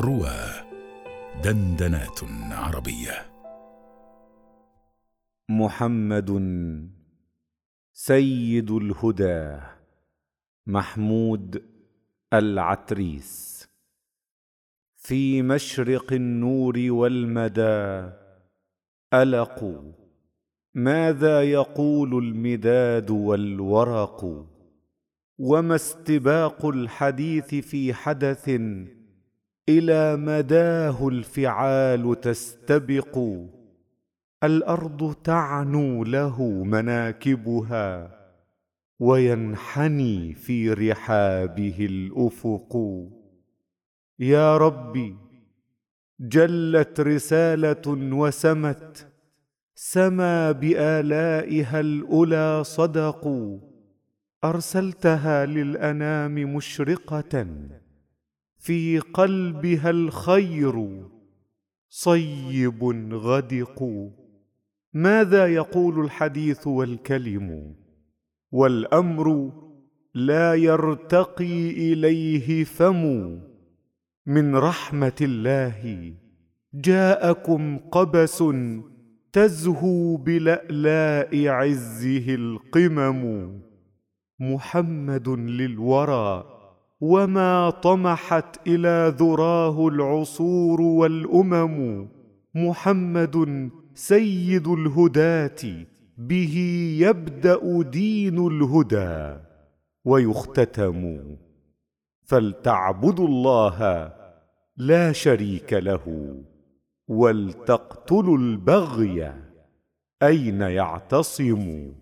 روى دندنات عربية. محمد سيد الهدى محمود العتريس. في مشرق النور والمدى ألق ماذا يقول المداد والورق وما استباق الحديث في حدث إلى مداه الفعال تستبق. الأرض تعنو له مناكبها وينحني في رحابه الأفق. يا ربي جلت رسالة وسمت سما بآلائها الأولى صدقوا. أرسلتها للأنام مشرقة. في قلبها الخير صيب غدق. ماذا يقول الحديث والكلم والأمر لا يرتقي إليه فم؟ من رحمة الله جاءكم قبس تزهو بلألاء عزه القمم. محمد للورى. وما طمحت إلى ذراه العصور والامم محمد سيد الهداه به يبدا دين الهدى ويختتم. فلتعبدوا الله لا شريك له ولتقتلوا البغي اين يعتصم.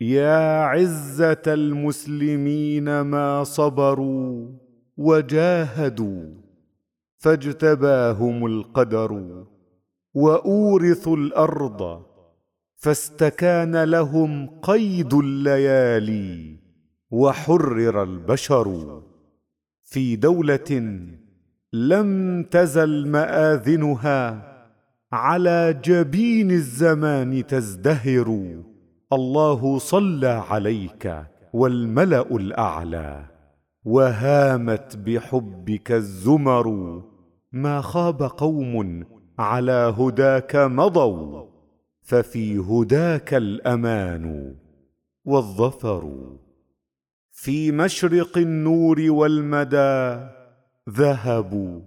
يا عزة المسلمين ما صبروا وجاهدوا فاجتباهم القدر وأورثوا الأرض فاستكان لهم قيد الليالي وحرر البشر في دولة لم تزل مآذنها على جبين الزمان تزدهر الله صلى عليك والملأ الأعلى وهامت بحبك الزمر ما خاب قوم على هداك مضوا ففي هداك الأمان والظفر. في مشرق النور والمدى ذهبوا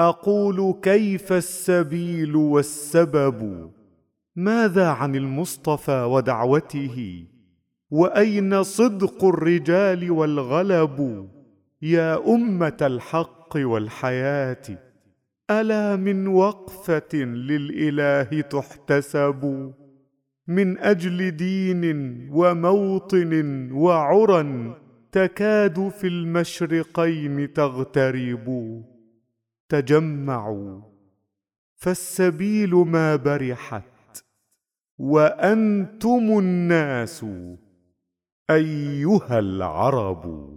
أقول كيف السبيل والسبب؟ ماذا عن المصطفى ودعوته؟ وأين صدق الرجال والغلب؟ يا أمة الحق والحياة ألا من وقفة للإله تحتسب؟ من أجل دين وموطن وعرى تكاد في المشرقين تغترب. تجمعوا فالسبيل ما برحت. وأنتم الناس أيها العرب.